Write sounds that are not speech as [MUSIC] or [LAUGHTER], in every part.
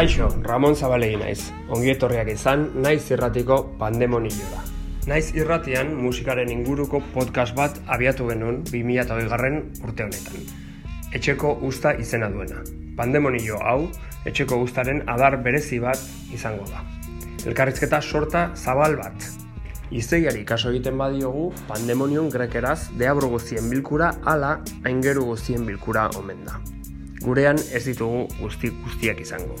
Kaixo, Ramon Zabalegi naiz. Ongi etorriak izan, naiz irratiko pandemonioa. Naiz irratian musikaren inguruko podcast bat abiatu genuen 2008 garren urte honetan. Etxeko usta izena duena. Pandemonio hau, etxeko ustaren adar berezi bat izango da. Elkarrizketa sorta zabal bat. Izeiari kaso egiten badiogu, pandemonion grekeraz deabro guztien bilkura ala aingeru guztien bilkura omen da. Gurean ez ditugu guzti guztiak izango.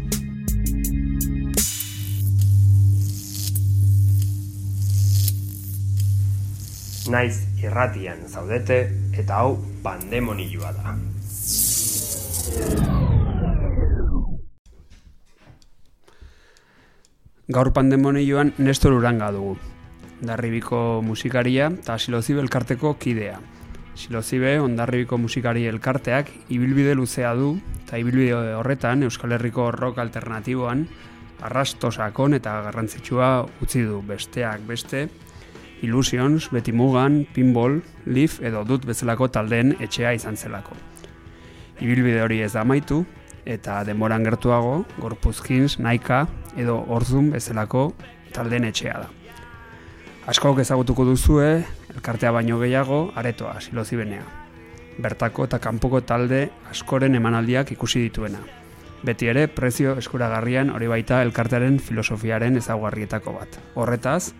Naiz irratian zaudete eta hau pandemonioa da. Gaur pandemonioan Nestor Uranga dugu. Darribiko musikaria eta Silozibe elkarteko kidea. Silozibe ondarribiko musikari elkarteak ibilbide luzea du eta ibilbide horretan Euskal Herriko rock alternatiboan arrasto sakon eta garrantzitsua utzi du besteak beste Illusions, Beti Mugan, Pinball, Leaf edo dut bezalako taldeen etxea izan zelako. Ibilbide hori ez da amaitu, eta denboran gertuago, Gorpuzkins, Naika edo Orzum bezalako taldeen etxea da. Askok ezagutuko duzue, elkartea baino gehiago, aretoa, silozibenea. Bertako eta kanpoko talde askoren emanaldiak ikusi dituena. Beti ere, prezio eskuragarrian hori baita elkartearen filosofiaren ezaugarrietako bat. Horretaz,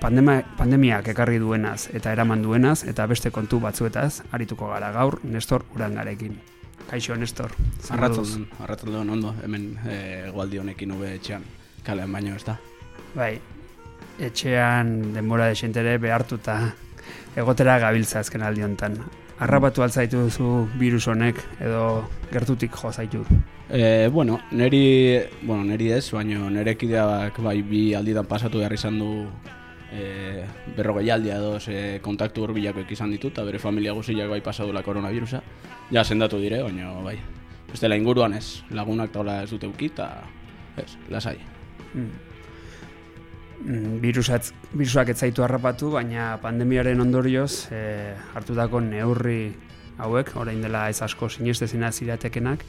pandema, pandemiak ekarri duenaz eta eraman duenaz eta beste kontu batzuetaz arituko gara gaur Nestor Urangarekin. Kaixo, Nestor. Arratzaldon, arratzaldon ondo, hemen e, gualdi honekin ube etxean, kalean baino ez da. Bai, etxean denbora desentere behartuta egotera gabiltza azken aldi honetan. Arrabatu altzaitu duzu virus honek edo gertutik jo zaitu. E, bueno, neri, bueno, neri ez, baina nere kideak bai bi alditan pasatu behar izan du e, berrogei aldia edo e, kontaktu hurbilako izan ditu eta bere familia guziak bai pasadula koronavirusa. Ja, sendatu dire, baina bai. Ez dela inguruan ez, lagunak taula ez dute ukit, eta ez, lasai. Mm. Mm, Virusat, virusak ez zaitu harrapatu, baina pandemiaren ondorioz e, hartutako neurri hauek, orain dela ez asko sinestezina ziratekenak,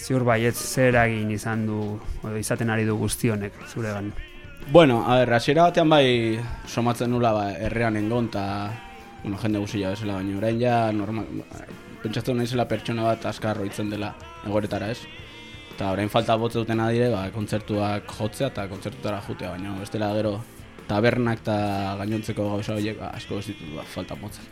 ziur baiet zer egin izan du, edo izaten ari du guztionek, zuregan. Bueno, a ver, hasiera batean bai somatzen nula ba, errean engon, eta bueno, jende guztia bezala, baina orain ja normal, pentsatu naizela pertsona bat askar roitzen dela egoretara ez. Eta orain falta botze duten adire, ba, kontzertuak jotzea eta kontzertutara jutea, baina ez dela gero tabernak eta gainontzeko gauza horiek ba, asko ez ditut ba, falta motzen.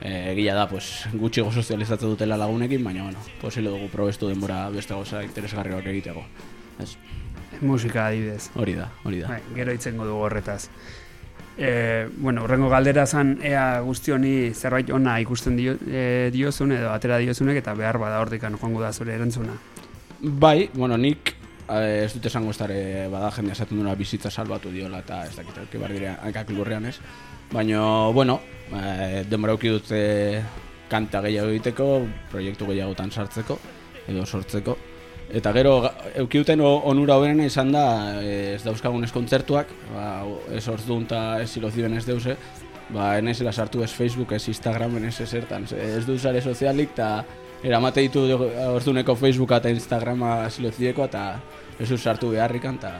E, egia da, pues, gutxi go sozializatzen dutela lagunekin, baina, bueno, posile dugu probestu denbora beste gauza interesgarriak egiteko. Ez, Musika adibidez. hori da, hori da. Bai, gero itzengo dugu horretaz. E, bueno, horrengo galdera zan ea guzti honi zerbait ona ikusten dio, e, diozun edo atera diozunek eta behar bada hortikan joango da zure erantzuna. Bai, bueno, nik eh, ez dut esango estare bada jende esaten duena bizitza salbatu diola eta ez dakit auki bar dire hankak lurrean ez. Baina, bueno, eh, denbora auki dut kanta gehiago egiteko, proiektu gehiagotan sartzeko edo sortzeko. Eta gero, ga- euki duten o- onura hoberena izan da, eh, ez dauzkagun ez kontzertuak, ba, ez orzdun eta ez siloziben ez deuse, ba, enezela sartu ez Facebook, ez Instagram, ez ezertan, ez du sare sozialik, eta eramate ditu orzduneko Facebooka eta Instagrama silozieko, eta ez du sartu beharrikan, eta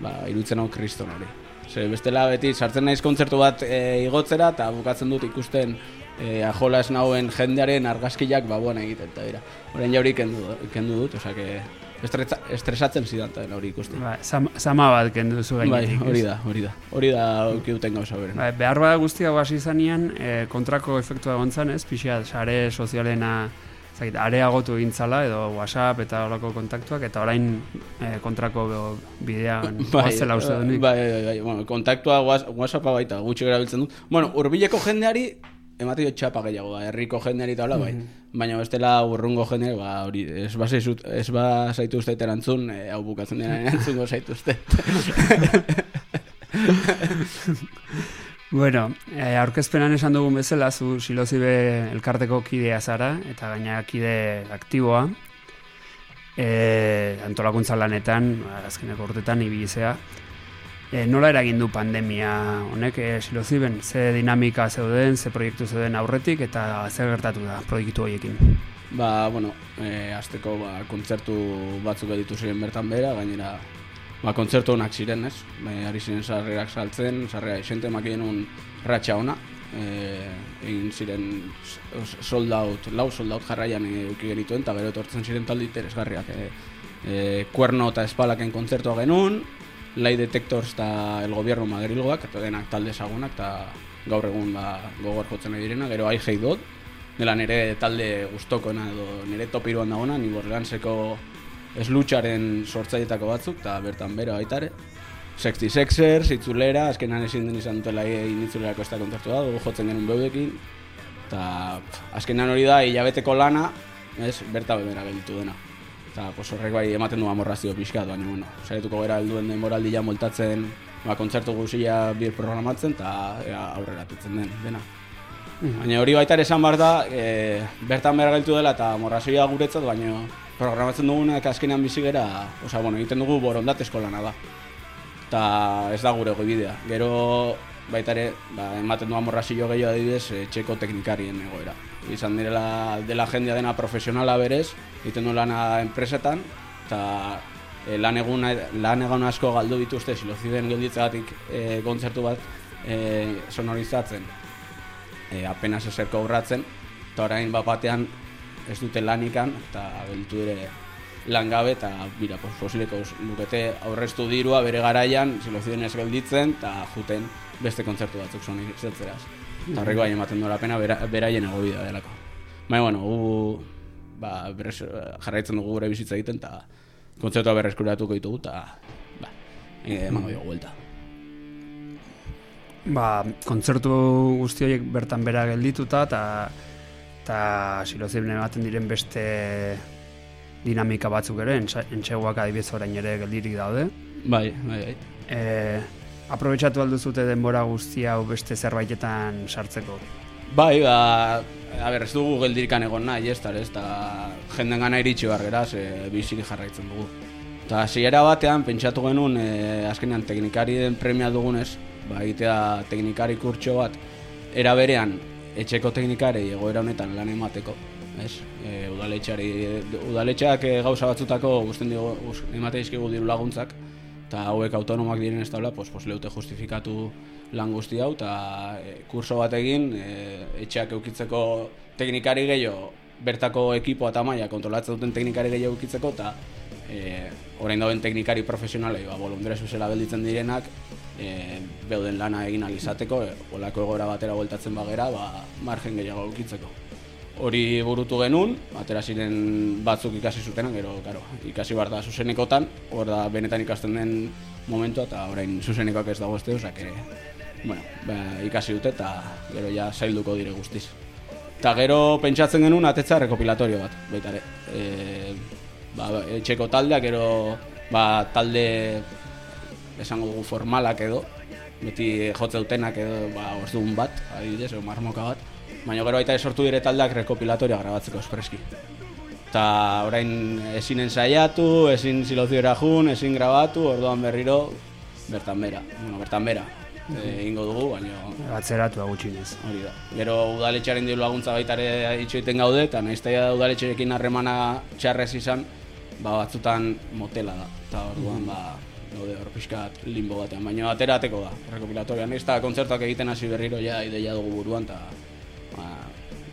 ba, irutzen hau kriston hori. Ze bestela beti sartzen naiz kontzertu bat e, igotzera, eta bukatzen dut ikusten e, ajola ez nauen jendearen argazkiak ba buena egiten, eta dira. Horren ja hori kendu, kendu dut, osea que estretza, estresatzen zidan eta hori ikusten. Ba, zama bat kendu zu Bai, gainetik. hori ez? da, hori da. Hori da auki duten gauza beren. Ba, behar bada guztia hasi izanean, e, kontrako efektua egon zan, ez? Pixia, sare sozialena zait, areagotu egin zala, edo WhatsApp eta horako kontaktuak, eta orain e, kontrako bidean [LAUGHS] goazela uste du nik. bai, bai, bai, bueno, kontaktua Whats- WhatsAppa baita gutxi erabiltzen dut. Bueno, hurbileko jendeari emate jo txapa gehiago da, herriko jendeari eta hola, bai. Baina bestela urrungo jendeari, ba, hori, ez ba, zaizut, ez ba zaitu erantzun, e, hau bukatzen dena [LAUGHS] erantzungo zaitu uste. [LAUGHS] Bueno, e, aurkezpenan esan dugun bezala, zu silozibe elkarteko kidea zara, eta gaina kide aktiboa, e, antolakuntza lanetan, azkeneko urtetan, ibilizea. E, nola eragin du pandemia honek, e, siloziben, ze dinamika zeuden, ze proiektu zeuden aurretik, eta ze gertatu da proiektu horiekin? Ba, bueno, e, azteko ba, kontzertu batzuk editu ziren bertan bera, gainera ba, kontzertu honak ziren, ez? Ba, ari ziren sarrerak saltzen, sarrera esente makien un ratxa ona. E, egin ziren sold out, lau sold out jarraian euki genituen, eta gero etortzen ziren taldi interesgarriak. E, e, kuerno eta espalaken kontzertua genuen, Lai Detectors eta El Gobierno Madrilgoak, eta denak talde esagunak, eta gaur egun ba, gogor jotzen nahi direna, gero ai dut, dela nire talde guztokoena edo nire topiruan dagoena, ni borganseko eslutxaren sortzaietako batzuk, eta bertan bera baitare. Sexty Sexers, itzulera, azkenan ezin den izan dutela egin itzulerako ez da kontaktu da, dugu jotzen genuen beudekin. Eta azkenan hori da, hilabeteko lana, ez, berta bebera gelditu dena. Eta pos, horrek bai ematen du amorrazio pixka, baina, bueno, saretuko gara helduen den moraldi ja moltatzen, ba, kontzertu guzia bir programatzen, eta aurrera tutzen den, dena. Mm. Baina hori baita esan bar da, e, bertan behar gelditu dela eta morrazioa guretzat, baina programatzen dugunak azkenean bizi gera, osea, bueno, egiten dugu borondatezko lana da. Eta ez da gure bidea. Gero baita ere, ba, ematen du amorrazio gehiago adibidez, e, txeko teknikarien egoera. Izan direla dela jendea dena profesionala berez, egiten du lana enpresetan, eta e, lan, egun, lan egun asko galdu dituzte siloziden gelditzegatik e, kontzertu bat e, sonorizatzen, e, apenas eserko aurratzen, eta orain bat batean ez dute lanikan eta gelditu dire langabe eta bira fosileko lukete aurreztu dirua bere garaian siloziden ez gelditzen eta juten beste kontzertu batzuk zoni zetzeraz. Eta horreko baina ematen duela pena beraien ego bidea delako. Baina, bueno, gu, ba, berrez, jarraitzen dugu gure bizitza egiten eta kontzertua berreskuratuko ditugu eta ba, emango dugu guelta. Ba, kontzertu guzti horiek bertan bera geldituta eta eta silozibne ematen diren beste dinamika batzuk ere, entxeguak adibidez orain ere geldirik daude. Bai, bai, bai. E, aprobetsatu alduzute denbora guztia hau beste zerbaitetan sartzeko? Bai, ba, a ber, ez dugu geldirikan egon nahi, ez da, ez da, jenden gana iritsi behar geraz, e, bizik jarraitzen dugu. Eta zeiera batean, pentsatu genuen, e, azkenean teknikari den premia dugunez, ba, egitea teknikari kurtso bat, era berean, etxeko teknikare egoera honetan lan emateko, ez? E, udaletxeari udaletxeak e, gauza batzutako gusten digo emate dizkigu diru laguntzak eta hauek autonomak diren ez daula, pues, leute justifikatu lan guzti hau eta e, kurso bat egin e, etxeak eukitzeko teknikari gehiago bertako ekipo eta maila kontrolatzen duten teknikari gehiago eukitzeko eta e, orain dauen teknikari profesionalei, ba, bolondrez bezala belditzen direnak e, beuden lana egin alizateko, e, olako egora batera voltatzen bagera, ba, margen gehiago aukitzeko. Hori burutu genuen, atera ziren batzuk ikasi zutenak, gero, karo, ikasi bar da zuzenekotan, hor da benetan ikasten den momentua, eta orain zuzenekoak ez dago ez deus, bueno, ba, ikasi dute, eta gero ja zailduko dire guztiz. Eta gero pentsatzen genuen atetza rekopilatorio bat, baita ere. E, ba, etxeko taldeak, gero ba, talde esango dugu formalak edo, beti jotze dutenak edo ba, orduan bat, adibidez, marmoka bat, baina gero baita sortu dire taldak rekopilatoria grabatzeko espreski. Eta orain ezin ensaiatu, ezin siloziora jun, ezin grabatu, orduan berriro, bertan bera, bueno, bertan bera, e, ingo dugu, baina... Atzeratu agutxinez. Hori da. Gero udaletxearen diru laguntza baitare itxoiten gaude, eta nahi udaletxerekin harremana txarrez izan, ba, batzutan motela da. Eta orduan, mm. ba, daude hor pixkat limbo batean, baina aterateko da, rekopilatorian. Naiz eta kontzertuak egiten hasi berriro ja ideia dugu buruan, eta ba,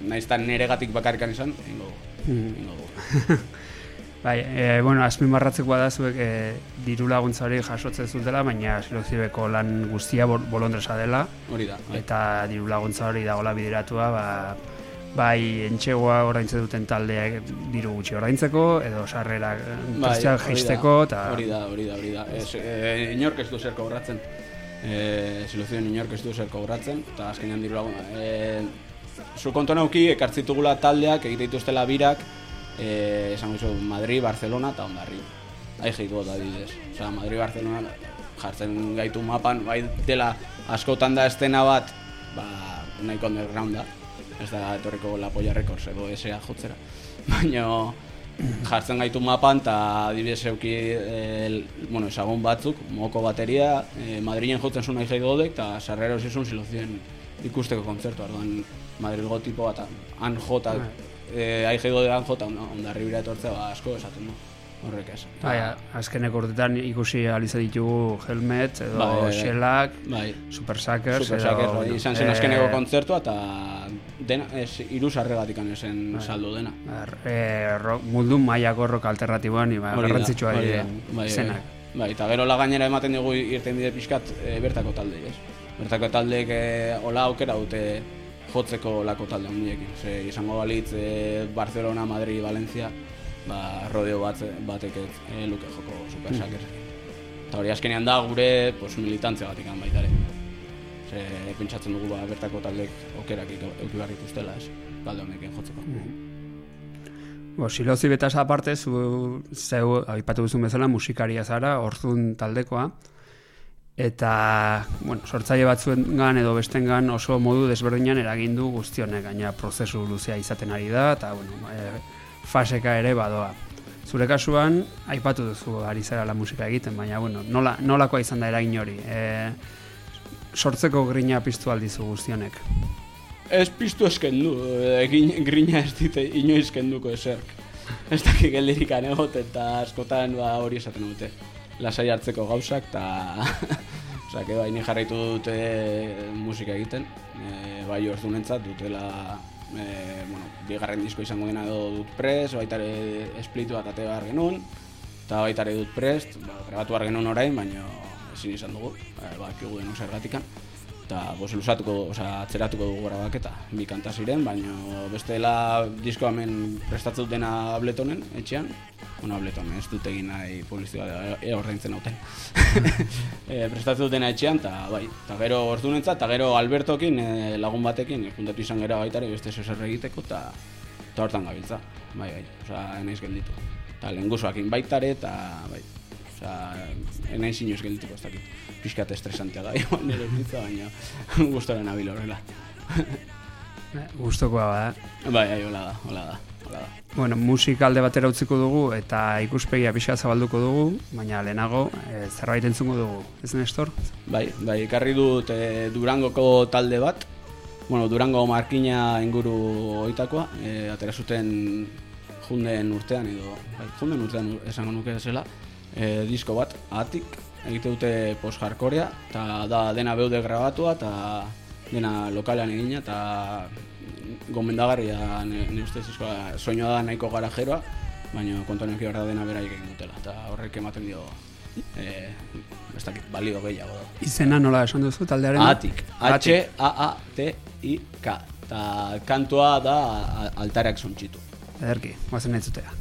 naiz eta nire gatik bakarrikan izan, ingo, mm. ingo [LAUGHS] bai, e, bueno, azpin barratzeko da zuek e, diru laguntza hori jasotzen zutela, baina silozibeko lan guztia bolondresa dela. Hori da. Bai. Eta diru laguntza hori dagoela bideratua, ba, bai entxegoa ordaintzen duten taldeak diru gutxi ordaintzeko edo sarrera bai, jisteko eta hori da hori da hori da es eh, inork ez du zer kobratzen eh soluzioen inork ez du zer kobratzen eta azkenean diru lagun eh su kontu nauki ekartzitugula taldeak egite dituztela birak eh esango zu Madrid, Barcelona eta Hondarri. Ai jeitu da didez. O sea, Madrid, Barcelona jartzen gaitu mapan, bai dela askotan da estena bat, ba, nahiko underground da, ez da etorriko La Polla Records edo SEA jotzera, [LAUGHS] baina jartzen gaitu mapan eta adibidez euki el, bueno, esagun batzuk, moko bateria, e, Madrilen jotzen zuen nahi godek eta sarrera osizun silozien ikusteko kontzertu, arduan Madrilgo tipo bat, han jota, e, ahi godek han jota, ondarri bira etortzea, ba, asko esaten du horrek ez. Bai, azkenek urtetan ikusi aliza ditugu Helmet, edo bai, bai, Shellak, bai. Super Suckers, Super Suckers, bai, izan zen azkeneko kontzertua eta dena, ez, iru sarregatik zen bai. saldo dena. Er, e, rock, mundu mailako rock alternatiboan, ba, garrantzitsua dira bai, zenak. Bai, eta gero la gainera ematen dugu irten bide pixkat e, bertako talde, ez? Bertako taldeek e, ola aukera dute jotzeko lako talde handiekin. Ze, izango balitz e, Barcelona, Madrid, Valencia, ba, rodeo bat, batek e, luke joko supersak mm. Eta hori azkenean da gure pues, militantzia bat ikan baitare. Ze, pentsatzen dugu ba, bertako taldek okerak euki barrik ustela, ez? Talde honekin jotzeko. Mm. Bo, silozi betaz aparte, zu, zeu, aipatu duzun bezala, musikaria zara, orzun taldekoa. Eta, bueno, sortzaile batzuen gan edo besten gan oso modu desberdinan eragindu guztionek, gaina prozesu luzea izaten ari da, eta, bueno, e, faseka ere badoa. Zure kasuan, aipatu duzu ari zara la musika egiten, baina bueno, nola, nolakoa izan da eragin hori. E, sortzeko grina piztu aldizu guztionek. Ez piztu esken du, egin grina ez dite inoiz kenduko eserk. Ez dakik geldirik anegot eta askotan ba, hori esaten dute. Lasai hartzeko gauzak eta... [LAUGHS] Osa, bai, ni jarraitu dute musika egiten, e, bai ordu dutela e, bueno, bigarren disko izango dena edo dut prest, baita ere esplitu bat ate behar genuen, eta baita ere dut prest, ba, grebatu behar genuen orain, baina ezin izan dugu, ba, ba kigu den zergatikan. Eta bos lusatuko, oza, atzeratuko dugu gara baketa, bi kanta ziren, baina beste dela disko hemen prestatzen dena abletonen, etxean, bueno, ableton, ez dut egin nahi publizioa e, ordaintzen hauten. [LAUGHS] e, prestatzen dena etxean, eta bai, eta gero orduanentza, eta gero Albertokin, e, lagun batekin, juntatu izan gara baita beste zer egiteko, eta eta hortan gabiltza, bai, bai, oza, enaiz gelditu. Eta lehen guzuakin baitare, eta bai, oza, enaiz inoz geldituko ez dakit pixkat estresantea [LAUGHS] da, joan nire bizitza, baina guztoren abil horrela. Gustokoa bada. Bai, bai, hola da, hola da. Hola da. Bueno, musikalde batera utziko dugu eta ikuspegia pixka zabalduko dugu, baina lehenago e, zerbait entzungo dugu, ez Nestor? Bai, bai, ikarri dut e, Durangoko talde bat, bueno, Durango markina inguru oitakoa, e, atera zuten junden urtean edo, bai, junden urtean esango nuke zela, e, disko bat, atik, egite dute post hardcorea eta da dena beude grabatua eta dena lokalean egina eta gomendagarria ne, ne ustez soinua da nahiko garajeroa baina kontuan da dena bera egin dutela. Eta horrek ematen dio eh ez dakit balio gehiago. Da izena nola esan duzu taldearen? Atik H A A T I K. Eta kantua da altarak sontzitu ederki guazen entzutea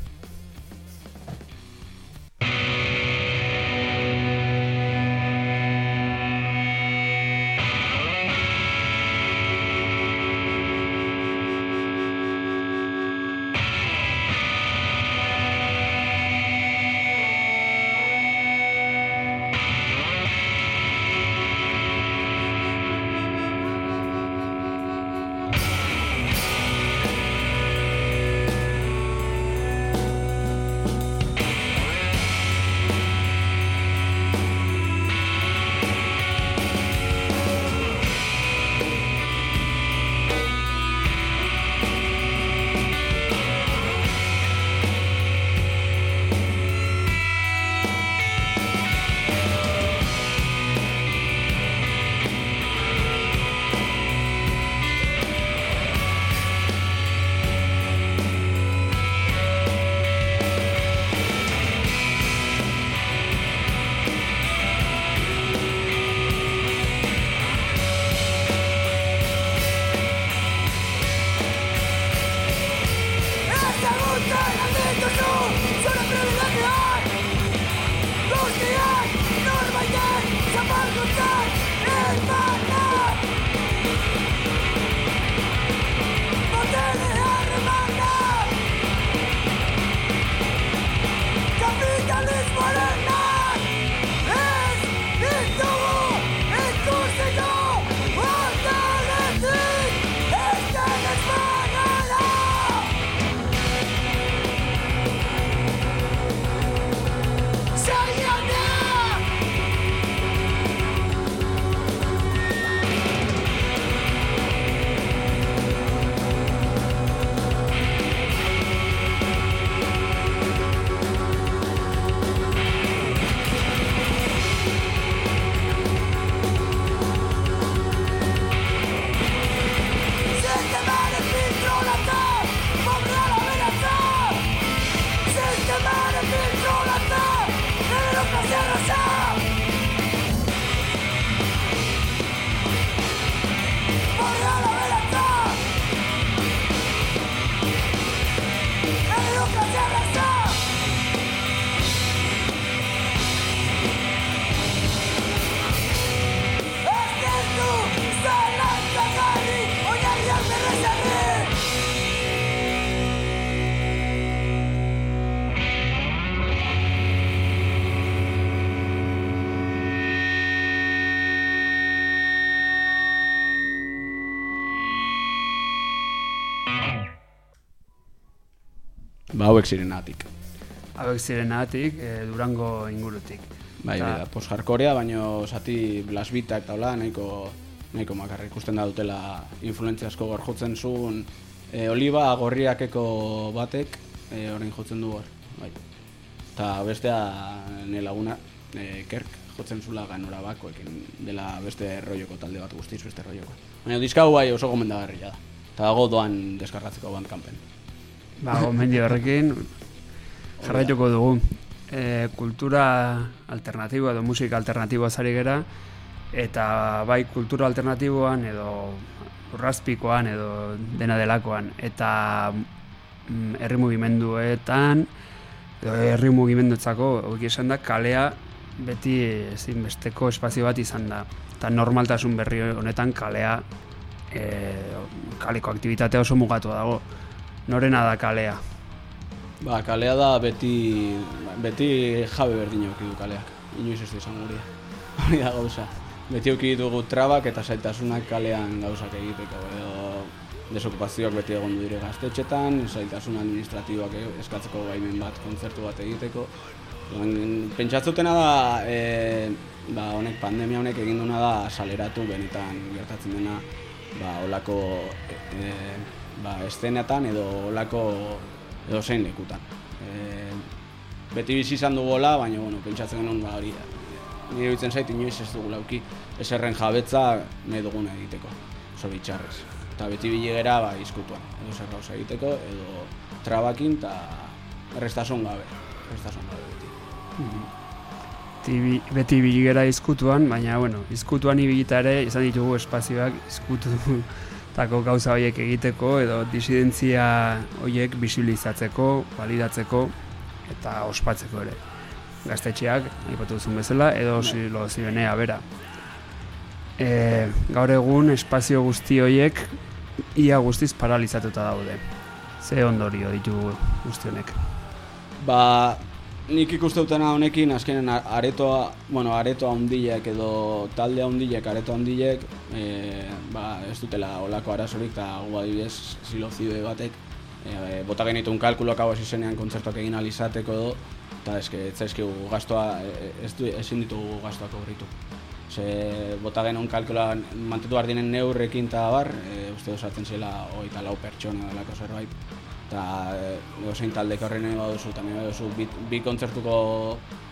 Ba, hauek zirenatik. Hauek zirenatik, e, Durango ingurutik. Bai, Ta- bida, post-hardcorea, baino zati blasbitak taula, nahiko, nahiko makarra ikusten da dutela influentzia asko gor jotzen zuen e, oliba gorriakeko batek, e, orain jotzen du hor. Bai. Ta bestea ne laguna, e, kerk, jotzen zula ganora bakoekin dela beste rolloko talde bat guztiz beste rolloko. Baina diska hau bai oso gomendagarria da. Ta dago doan deskargatzeko bandkampen. Ba, gomendio horrekin jarraituko dugu. E, kultura alternatiboa edo musika alternatiboa zari gera, eta bai kultura alternatiboan edo urrazpikoan edo dena delakoan, eta mm, herri mugimenduetan, edo herri mugimenduetzako, hori esan da, kalea beti ezinbesteko espazio bat izan da. Eta normaltasun berri honetan kalea, e, kaleko aktibitatea oso mugatua dago. Norena da kalea. Ba, kalea da beti, beti jabe berdin auki du kaleak. Inoiz ez izan guria. Hori da gauza. Beti auki dugu trabak eta zailtasunak kalean gauzak egiteko. Edo desokupazioak beti egon dire gaztetxetan, zailtasun administratiboak eskatzeko baimen bat, kontzertu bat egiteko. Pentsatzutena da, e, ba, honek pandemia honek egin duna da saleratu benetan gertatzen dena ba, olako e, e, ba, estenetan edo olako edo zein lekutan. E, beti bizi izan dugola, baina bueno, pentsatzen genuen ba hori. Nire bitzen zait inoiz ez dugu lauki eserren jabetza nahi duguna egiteko, oso bitxarrez. Eta beti bilegera ba, izkutuan, edo zer gauza egiteko, edo trabakin eta errestasun gabe, errestasun gabe beti. Beti, beti biligera izkutuan, baina, bueno, izkutuan ibilita ere izan ditugu espazioak izkututako gauza horiek egiteko edo disidentzia horiek bisibilizatzeko, validatzeko eta ospatzeko ere. Gaztetxeak, aipatu duzun bezala, edo silo zibenea bera. E, gaur egun espazio guzti horiek ia guztiz paralizatuta daude. Ze ondorio ditu guzti honek. Ba, nik ikuste dutena honekin azkenen aretoa, bueno, aretoa handiek edo talde handiek, aretoa handiek, e, ba, ez dutela olako arazorik eta gu adibidez silozibe batek e, bota genituen kalkuloak hau hasi zenean kontzertuak egin ahal izateko edo eta eske ez zaizkigu gastoa e, ez du, ezin ditugu gastoak aurritu. Ze bota genuen kalkula mantetu behar diren neurrekin eta bar, e, uste osatzen zela hogeita lau pertsona delako zerbait. Eta e, zein taldeko horren nahi baduzu, eta nahi baduzu bi, bi kontzertuko,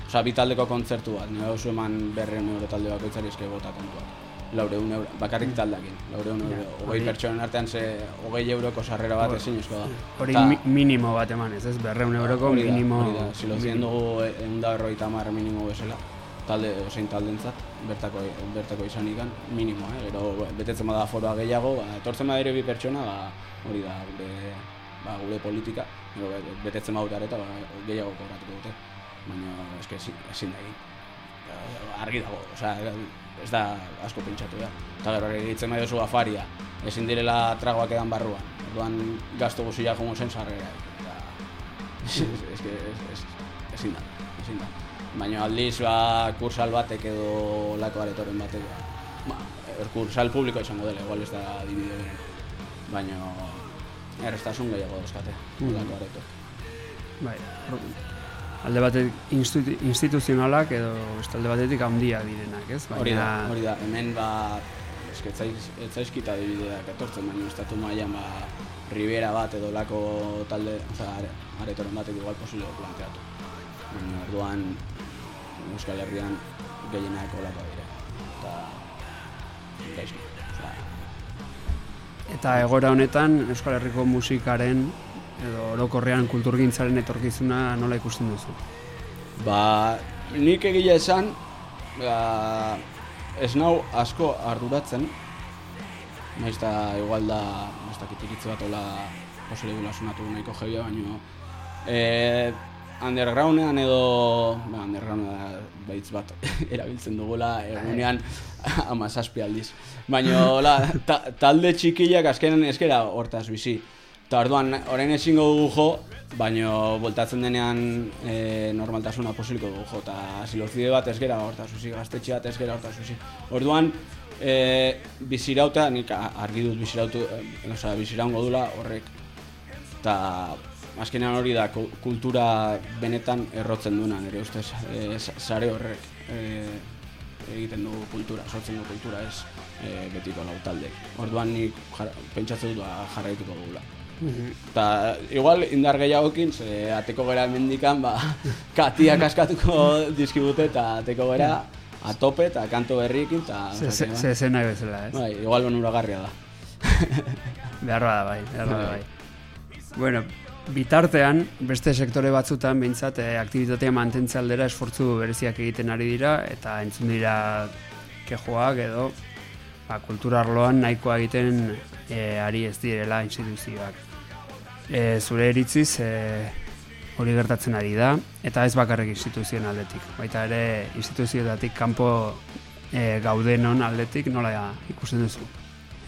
oza, bi taldeko kontzertu bat, nahi baduzu eman berreun euro talde bakoitzari eske bota kontuak. Laureun euro, bakarrik taldeakin, laureun euro, hogei hori- pertsonen artean ze hogei euroko sarrera bat ezin da. Hori mi, minimo bat eman ez, ez? Berreun euroko Hori da, minimo... Hori da, silozien dugu egun da berrogeita hamar minimo bezala, talde osein taldentzat, bertako, bertako izan ikan, minimo, eh? gero betetzen bada foroa gehiago, ba, etortzen bada ere bi pertsona, ba, hori da, gure, ba, gure politika, gero be- betetzen bada areta, ba, gehiago kobratuko dute, baina eske ezin, da egin. Ba, Argi dago, osea, ez da asko pentsatu da. Eta gero ere egitzen bai duzu afaria, ezin direla tragoak edan barruan. Orduan gasto guztiak jongo zen sarrera. Eta es, es, que es, es, ezin da, ezin da. Baina aldiz, ba, kursal batek edo lako aretoren batek, ba, er, kursal publiko izango dela, igual ez da dibide. Baina errestasun gehiago dauzkate, aretok. Bai, alde batetik institu- instituzionalak edo beste alde batetik handiak direnak, ez? Baina, Hori da, hori da, hemen ba, eske ez zaiz- ez zaizkita dibideak etortzen, baina estatu mailan ba, Rivera bat edo lako talde, oza, are, aretoren batek igual posible planteatu. Baina orduan Euskal Herrian gehienak olako dire. Eta gaizki, Eta egoera honetan Euskal Herriko musikaren edo orokorrean kulturgintzaren etorkizuna nola ikusten duzu? Ba, nik egia esan, ba, ez nau asko arduratzen, naiz eta igual da, ez dakit iritzi bat ola posible gula sonatu nahiko jebia, baino e, undergroundean edo, ba, undergroundean baitz bat [LAUGHS] erabiltzen dugula egunean amazazpi aldiz. Baina, hola, ta, talde txikiak azkenen eskera hortaz bizi. Eta orduan, orain ezingo dugu jo, baina voltatzen denean e, normaltasuna posiliko dugu jo, eta silozide bat ez gera hortaz uzi, gaztetxe bat ez gera hortaz uzi. Orduan, e, bizirauta, nik argi dut bizirautu, e, osea, biziraungo dula horrek, eta azkenean hori da ku- kultura benetan errotzen duena, nire ustez, e, sa- sare horrek e, egiten du kultura, sortzen du kultura, ez e, betiko lau talde. Orduan nik jar, pentsatzen dut ba, jarraituko dugula. Eta igual indar gehiagokin, ze ateko gera mendikan, ba, [LAUGHS] katiak askatuko dizkibute eta ateko gera atope eta kanto berriekin, eta... Ze- ze- zen nahi bezala, ez? Bai, igual onuragarria da. Behar bada bai, behar bada Bai. bai. Bueno, bitartean, beste sektore batzutan behintzat eh, aktibitatea mantentze aldera esfortzu bereziak egiten ari dira eta entzun dira kejoak edo ba, kultura arloan nahikoa egiten eh, ari ez direla instituzioak. E, zure eritziz eh, hori gertatzen ari da eta ez bakarrik instituzioen aldetik. Baita ere instituzioetatik kanpo eh, gaudenon aldetik nola ikusten duzu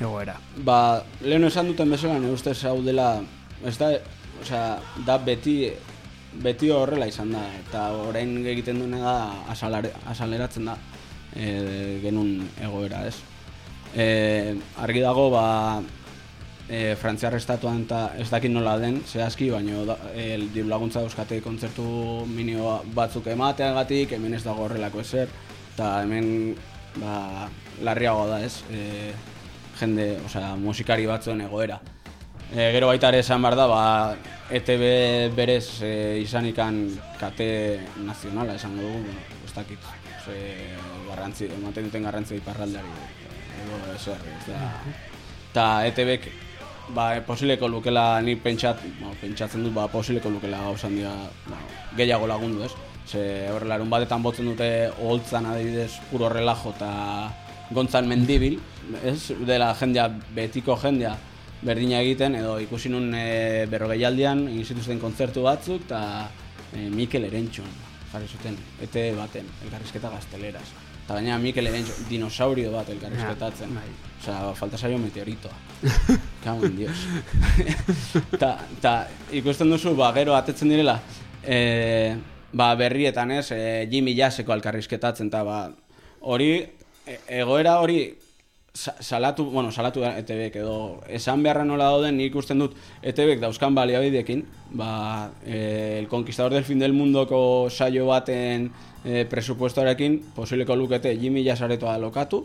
egoera. Ba, lehen esan duten bezala, nire ustez hau dela, ez da, osea, da beti, beti horrela izan da, eta orain egiten duena da asalare, asaleratzen da e, genuen egoera, ez? E, argi dago, ba, e, Frantziar estatuan eta ez dakit nola den, zehazki, baina da, e, diru laguntza dauzkate kontzertu minio batzuk emateagatik, hemen ez dago horrelako ezer, eta hemen ba, larriago da ez, e, jende, osea, musikari batzuen egoera. E, gero baita ere esan behar da, ba, ETB berez e, izanikan kate nazionala esango dugu, ez dakit, ze, garrantzi, ematen duten garrantzi iparraldeari, edo ezer, ez da. Eta ETBek, ba, posileko lukela, ni pentsat, ba, pentsatzen dut, ba, posileko lukela gauza handia ba, gehiago lagundu, ez? Ze horrela, erun batetan botzen dute oholtzan adibidez puro relajo eta gontzan mendibil, ez? Dela jendea, betiko jendea, berdina egiten, edo ikusi nun e, berrogeialdian, egin zituzten kontzertu batzuk, eta e, Mikel Erentxun jarri zuten, ete baten, elkarrizketa gazteleraz. Eta gaina Mikel Erentxun, dinosaurio bat elkarrizketatzen. Ja, bai. Osea, falta zaio meteoritoa. [LAUGHS] En Dios. [LAUGHS] ta, ta, ikusten duzu, ba, gero atetzen direla, e, ba, berrietan ez, e, Jimmy Jasseko alkarrizketatzen, eta ba, hori, e, egoera hori, salatu, bueno, salatu ETBek edo esan beharra nola dauden nik ikusten dut ETBek dauzkan baliabidekin, ba, e, El Conquistador del Fin del Mundoko saio baten e, presupuestoarekin posibleko lukete Jimmy Jazz lokatu,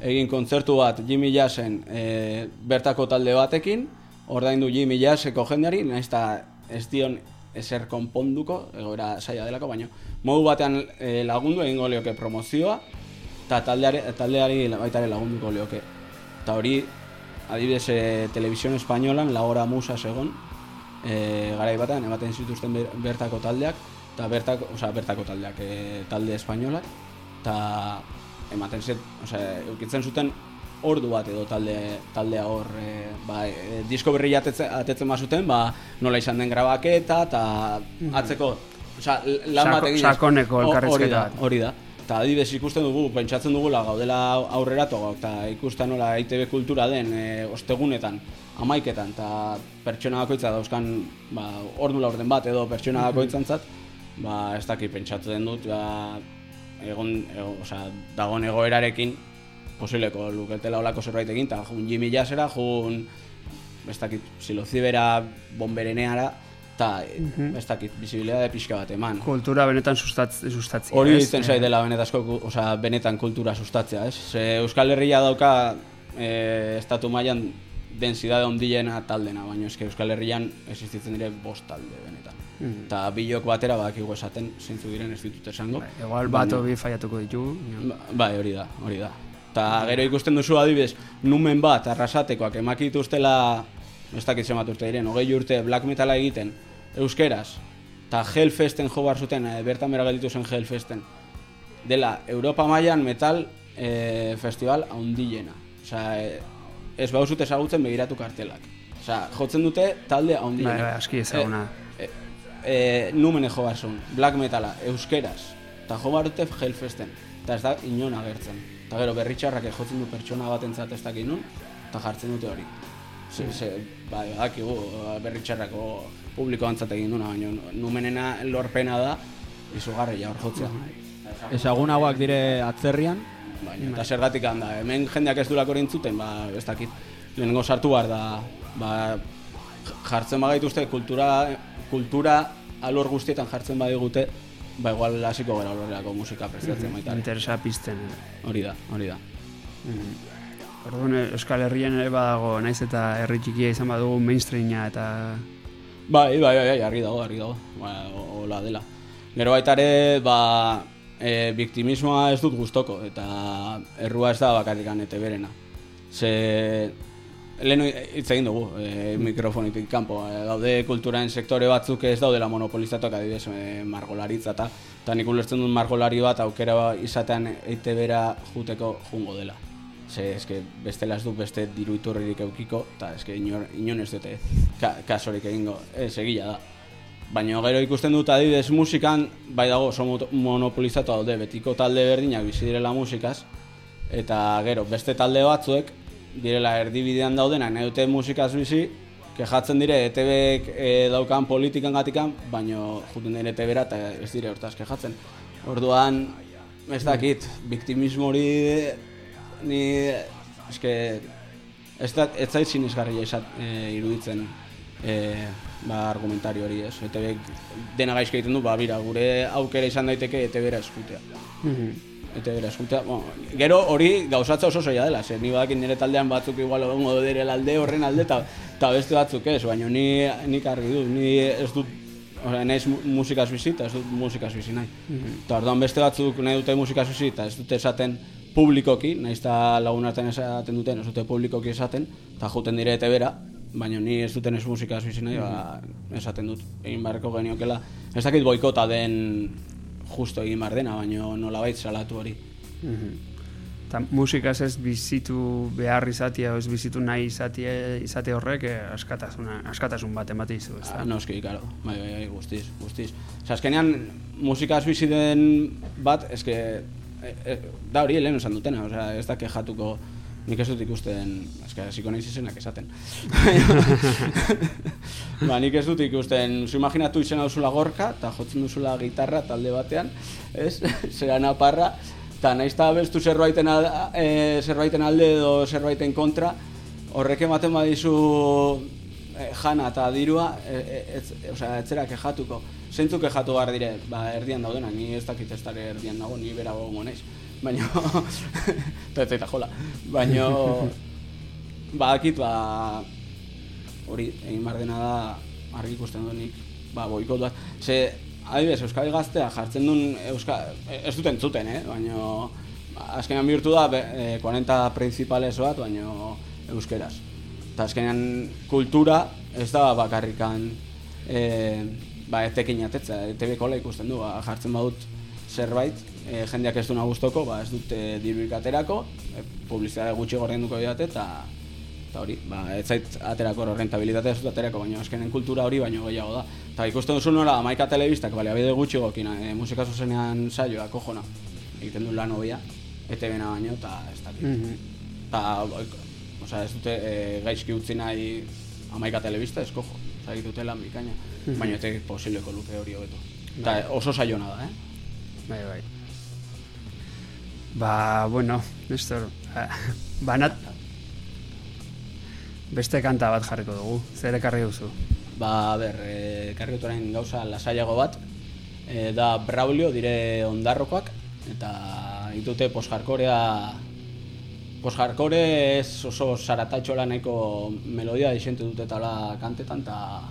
egin kontzertu bat Jimmy Jazzen e, bertako talde batekin, ordaindu Jimmy Jazzeko jendeari, nahiz eta ez dion ezer konponduko, egoera saia delako, baina modu batean e, lagundu egingo lioke promozioa, eta taldeari, taldeari baita ere lagunduko lioke. Eta hori, adibidez, e, Televisión Españolan, Lagora Musa segon, e, garai batean, ematen zituzten ber- bertako taldeak, eta bertako, osea, bertako taldeak, e, talde espainolak, eta ematen zet, osea, eukitzen zuten ordu bat edo talde taldea hor e, ba, e, disko berri atetzen, atetzen bazuten, ba, nola izan den grabaketa eta atzeko osea, lan Sako- bat eginez. sakoneko O- elkarrizketa hori da. Hori da. Eta adibidez ikusten dugu, pentsatzen dugula gaudela aurreratu eta ikusten nola ITB kultura den e, ostegunetan, amaiketan, eta pertsona bakoitza dauzkan ba, ordu laurden bat edo pertsona bakoitzantzat, ba, ez dakit pentsatzen dut, ba, egon, ego, osea, dagon egoerarekin, posibleko luketela olako zerbait egin, eta jun Jimmy Jazzera, jun, ez dakit, silozibera, bombereneara, eta ez dakit, bizibilidade pixka bat eman. kultura benetan sustatz, sustatzea. Hori izten zait dela benetazko, ku- osea, benetan kultura sustatzea, ez? Ze Euskal Herria dauka e, estatu mailan densidade ondiena taldena, baina eske Euskal Herrian existitzen dire bost talde benetan. Eta bilok batera badakigu esaten zeintzu diren ez ditut esango. Bai, Igual bat obi faiatuko ditugu. Ba- Bai, hori da, hori da. Eta gero ikusten duzu adibidez, numen bat arrasatekoak emakit ustela, ez dakit zenbat urte diren, hogei urte black metala egiten, euskeraz, eta Hellfesten jo behar zuten, eh, bertan bera gelditu zen Hellfesten, dela Europa mailan metal eh, festival haundilena. Osea, eh, ez bauzut ezagutzen begiratu kartelak. Osea, jotzen dute talde haundilena. Bai, bai, aski ezaguna. E, e, numene jo behar zuen, black metala, euskeraz, eta jo behar dute Hellfesten, eta ez da inon agertzen. Eta gero berritxarrak jotzen du pertsona batentzat ez dakit nun, eta jartzen dute hori. Ze, ze, bai, badakigu berritxarrako publiko antzat egin duna, baina numenena lorpena da, izugarria hor jotzea. Ezagunagoak dire atzerrian, Baina, eta zergatik handa, hemen jendeak ez duelako entzuten, ba, ez dakit, lehenengo sartu behar da, ba, jartzen bagaituzte kultura, kultura alor guztietan jartzen badigute, ba igual hasiko gara horrelako musika prestatzen baita. ere. Interesa pizten. Hori da, hori da. Orduan Euskal Herrian ere badago, naiz eta herri txikia izan badugu mainstreama eta Bai, bai, bai, bai, argi dago, argi dago. Ba, ho- hola dela. Gero baita ere, ba, e, biktimismoa ez dut gustoko eta errua ez da bakarrikan ete berena. Ze, lehen hitz egin dugu, e, mikrofonitik kanpo. E, daude kulturaren sektore batzuk ez daudela monopolizatuak adibidez e, margolaritza eta eta nik ulertzen dut margolari bat aukera izatean eite bera juteko jungo dela. Ze, eske, bestela ez dut beste diru iturririk eukiko, eta eske inor, inon ez dute ka, kasorik egingo, ez egila da. Baina gero ikusten dut adibidez musikan, bai dago oso monopolizatu daude, betiko talde berdinak bizi direla musikaz, eta gero beste talde batzuek direla erdibidean daudenak nahi dute musikaz bizi, kejatzen dire ETBek e, daukan politikan gatikan, baino juten dire ETBera eta ez dire hortaz kejatzen. Orduan, ez dakit, biktimismo hori ni eske ez da ez zait sinesgarria izat e, iruditzen e, ba argumentario hori, ez? ETBek dena gaizki egiten du, ba bira, gure aukera izan daiteke ETBera eskutea. Eta bera, eskutea, bueno, gero hori gauzatza oso zaila dela, ze ni badakin nire taldean batzuk igual egongo direla alde horren alde, eta ta beste batzuk ez, baina ni nik argi dut, ni ez dut, Osea, naiz mu- musikaz bizi eta ez dut musikaz bizi nahi. Eta orduan beste batzuk nahi dute musikaz bizi eta ez dute esaten publikoki, nahiz eta lagun artean esaten duten, ez dute publikoki esaten, eta juten dire ete bera, baina ni ez duten ez musikaz bizi nahi, ba, esaten dut, egin beharko geniokela. Ez dakit boikota den justo egin behar dena, baina nolabait salatu hori. eta musikaz ez bizitu behar izatea, ez bizitu nahi izatea, izate horrek eh, askatasuna, askatasun bat emate izu, ez Ah, noski, karo, bai, bai, bai, guztiz, guztiz. Osa, azkenean, musikaz bizi den bat, eske, e, e, da hori lehen esan dutena, osea, ez da kejatuko, nik ez dut ikusten, eske, hasiko naiz izenak esaten. [LAUGHS] ba, nik ez dut ikusten, zu imaginatu izena duzula gorka, eta jotzen duzula gitarra talde batean, ez, [LAUGHS] zera naparra, eta nahiz eta bestu zerbaiten, al, e, zerbaiten alde edo zerbaiten kontra, horrek ematen badizu eh, jana eta dirua, e, e, ez, osea, etzera kejatuko. Zeintzuk kejatu behar dire, ba, erdian daudena, ni ez dakit ez dara erdian dago, ni bera gongo naiz. Baina, [LAUGHS] eta zaita jola. Baina, badakit, ba, hori, egin behar dena da, argi ikusten dut nik, ba, boikot bat. Ze, adibidez, Euskal Gaztea jartzen duen, Euska, ez duten zuten, eh? baina, azkenean bihurtu da, e, 40 principales bat, baina euskeraz. Eta azkenean kultura ez da bakarrikan e, ba, etekin atetza, ETB kola ikusten du, ba, jartzen badut zerbait, e, jendeak ez duna gustoko, ba, ez dute dirurik aterako, e, publizitate gutxi gordienduko didate, eta eta hori, ba, ez zait aterako rentabilitatea ez dut aterako, baina azkenen kultura hori baino gehiago da. Eta ikusten duzu nola, amaika telebistak, baliabide gutxi gokina, e, musika zuzenean saioa, kojona, egiten du lan hobia, ETB-na baino, eta ez dakit. Eta, osea, ez dute e, gaizki utzi nahi amaika telebista, ez kojo. Osea, egitute lan bikaina. Baina ez posibleko luke hori hobeto. Eta oso saiona da, eh? Bai, bai. Ba, bueno, Nestor, eh, [LAUGHS] banat... Beste kanta bat jarriko dugu, zer ekarri duzu? Ba, ber, e, karriotoren gauza lasaiago bat, e, da Braulio dire ondarrokoak, eta ditute posjarkorea posjarkore ez oso saratatxola nahiko melodia dixente dute tala kantetan, eta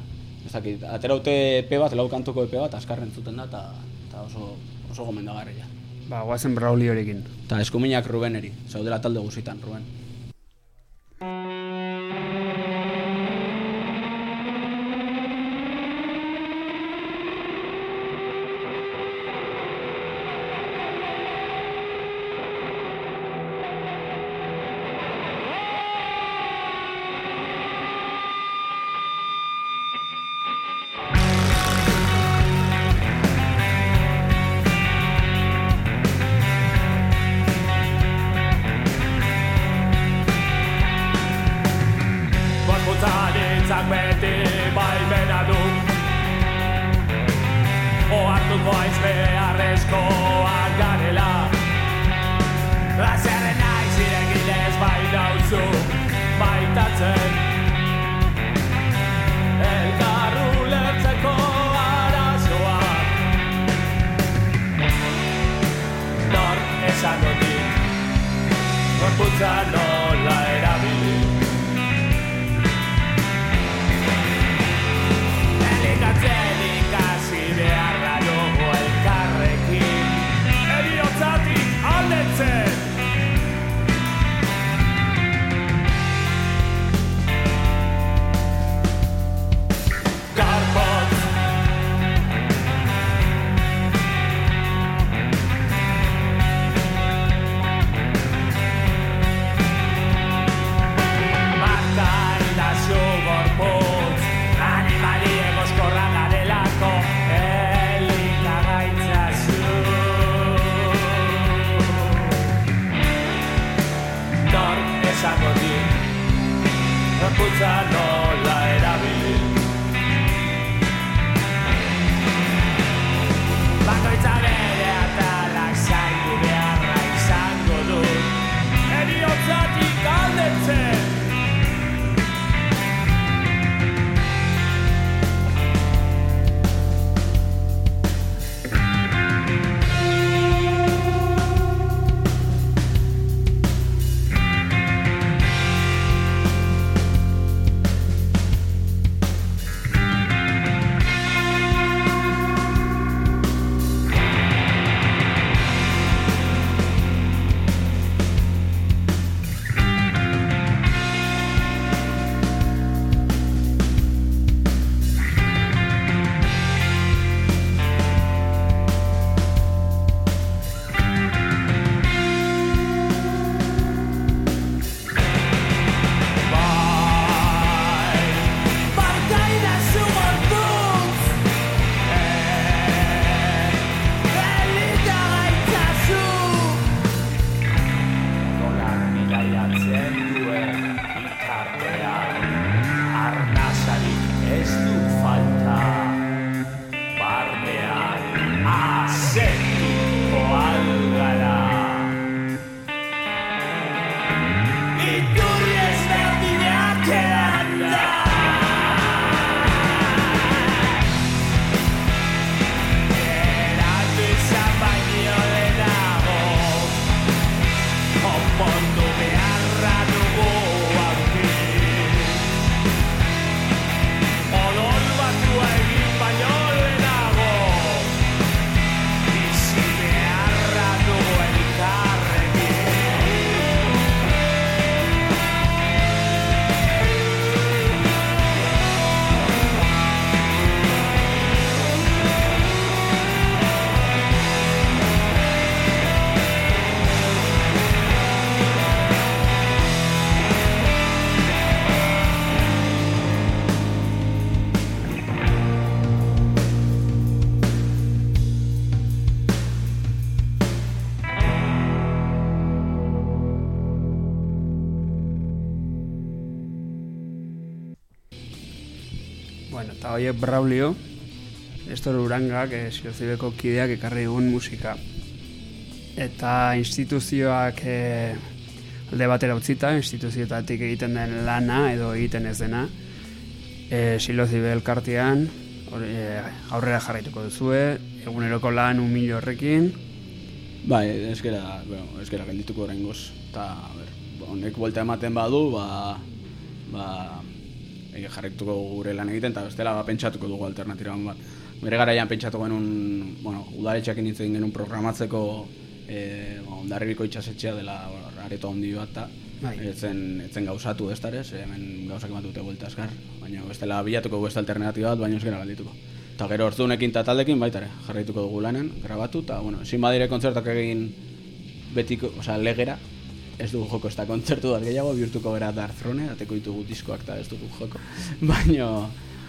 ez dakit, ateraute EP bat, lau kantuko EP bat, azkarren zuten da, eta, eta oso, oso gomendagarria. Ba, guazen Brauliorekin. Eta eskuminak Rubeneri, zaudela talde guzitan, Ruben. hitzak beti baimena du Oartuko aiz beharrezkoak garela Lazerren aiz iregilez bai dautzu baitatzen Elkarru lertzeko arazoa. Nork esango dit Gorputza nork Gorputza nola erabili Bueno, eta horiek Braulio, Nestor Urangak, eh, Siozibeko kideak ekarri egun musika. Eta instituzioak eh, alde batera utzita, instituzioetatik egiten den lana edo egiten ez dena, eh, Silozibe elkartean, eh, aurrera jarraituko duzue, eguneroko lan humilo horrekin, Bai, eskera, bueno, eskera geldituko oraingoz. Ta, a ber, honek buelta ematen badu, ba ba e, jarraituko gure lan egiten eta bestela ba pentsatuko dugu alternatiba bat. Bere garaian pentsatu genuen, bueno, udaletxeekin hitz egin genuen programatzeko eh Hondarribiko itsasetxea dela areto handi bat ta. Bai. Etzen etzen gauzatu ez dare, ze hemen gauzak eman dute buelta eskar, baina bestela bilatuko beste alternatiba bat, baina ez gara geldituko. Eta gero ordunekin eta taldekin baita ere, jarraituko dugu lanen, grabatu, eta, bueno, ezin badire kontzertak egin betiko, osea, legera, ez dugu joko ez da kontzertu bat gehiago, bihurtuko gara Dark Throne, ateko ditugu diskoak eta ez dugu joko. [LAUGHS] Baino,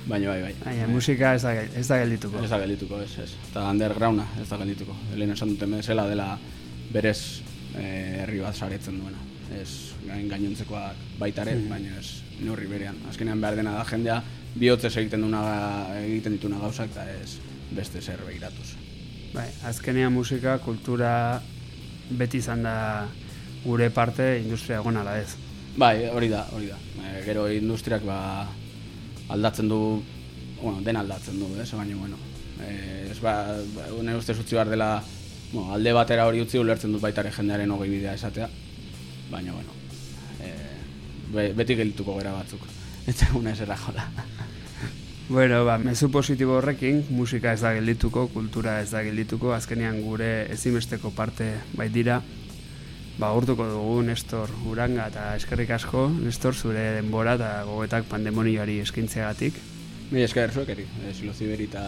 baino bai, bai. baina musika ez da, ez da geldituko. Ez da geldituko, ez, ez. Eta undergrounda ez da geldituko. Lehen esan duten bezala dela berez eh, herri bat saretzen duena. Ez gain gainontzekoak baitare, baina ez neurri berean. Azkenean behar dena da jendea bihotzez egiten duna egiten dituna gauzak eta ez beste zer begiratuz. Bai, azkenean musika, kultura beti izan da gure parte industria egon ala ez. Bai, hori da, hori da. E, gero industriak ba aldatzen du, bueno, den aldatzen du, ez, baina bueno. E, ez ba, ba une ustez utzi behar dela bueno, alde batera hori utzi ulertzen dut baitare jendearen hogei bidea esatea. Baina, bueno, e, be, beti geldituko gara batzuk. [LAUGHS] Eta una eserra jola. Bueno, ba, mezu positibo horrekin, musika ez da geldituko, kultura ez da geldituko, azkenean gure ezimesteko parte bait dira. Ba, urtuko dugu Nestor Uranga eta eskerrik asko, Nestor, zure denbora eta gogetak pandemonioari eskintzeagatik. Mi esker zuek eri, e, siloziberi eta...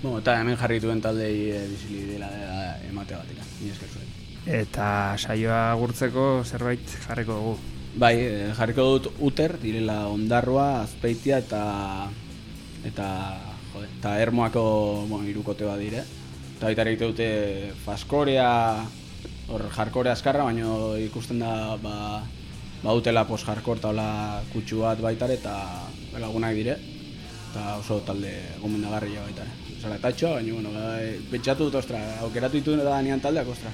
Bueno, eta hemen jarri duen taldei e, bizili dela dela ematea batik. Mi esker zuek. Eta saioa gurtzeko zerbait jarriko dugu. Bai, e, jarriko dut Uter, direla Ondarroa, Azpeitia eta eta jode, eta Ermoako bueno, irukote bat dire. Eta baita dute Faskorea, hor jarkore askarra, baina ikusten da ba, ba utela pos jarkor eta hola kutsu bat baitare eta lagunak dire. Eta oso talde gomendagarria baitare. Zara tatxo, baina bueno, bai, pentsatu dut, ostra, aukeratu ditu da nian taldeak, ostra.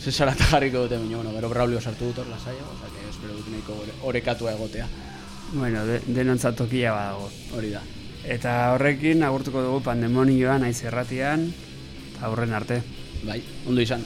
Ze zarata jarriko dute, baina, bueno, gero Braulio sartu dut hor lasaia, oza, que espero dut nahiko ore- orekatua egotea. Bueno, de, denontzat tokia badago. Hori da. Eta horrekin agurtuko dugu pandemonioa naiz erratian, aurren arte. Bai, ondo izan.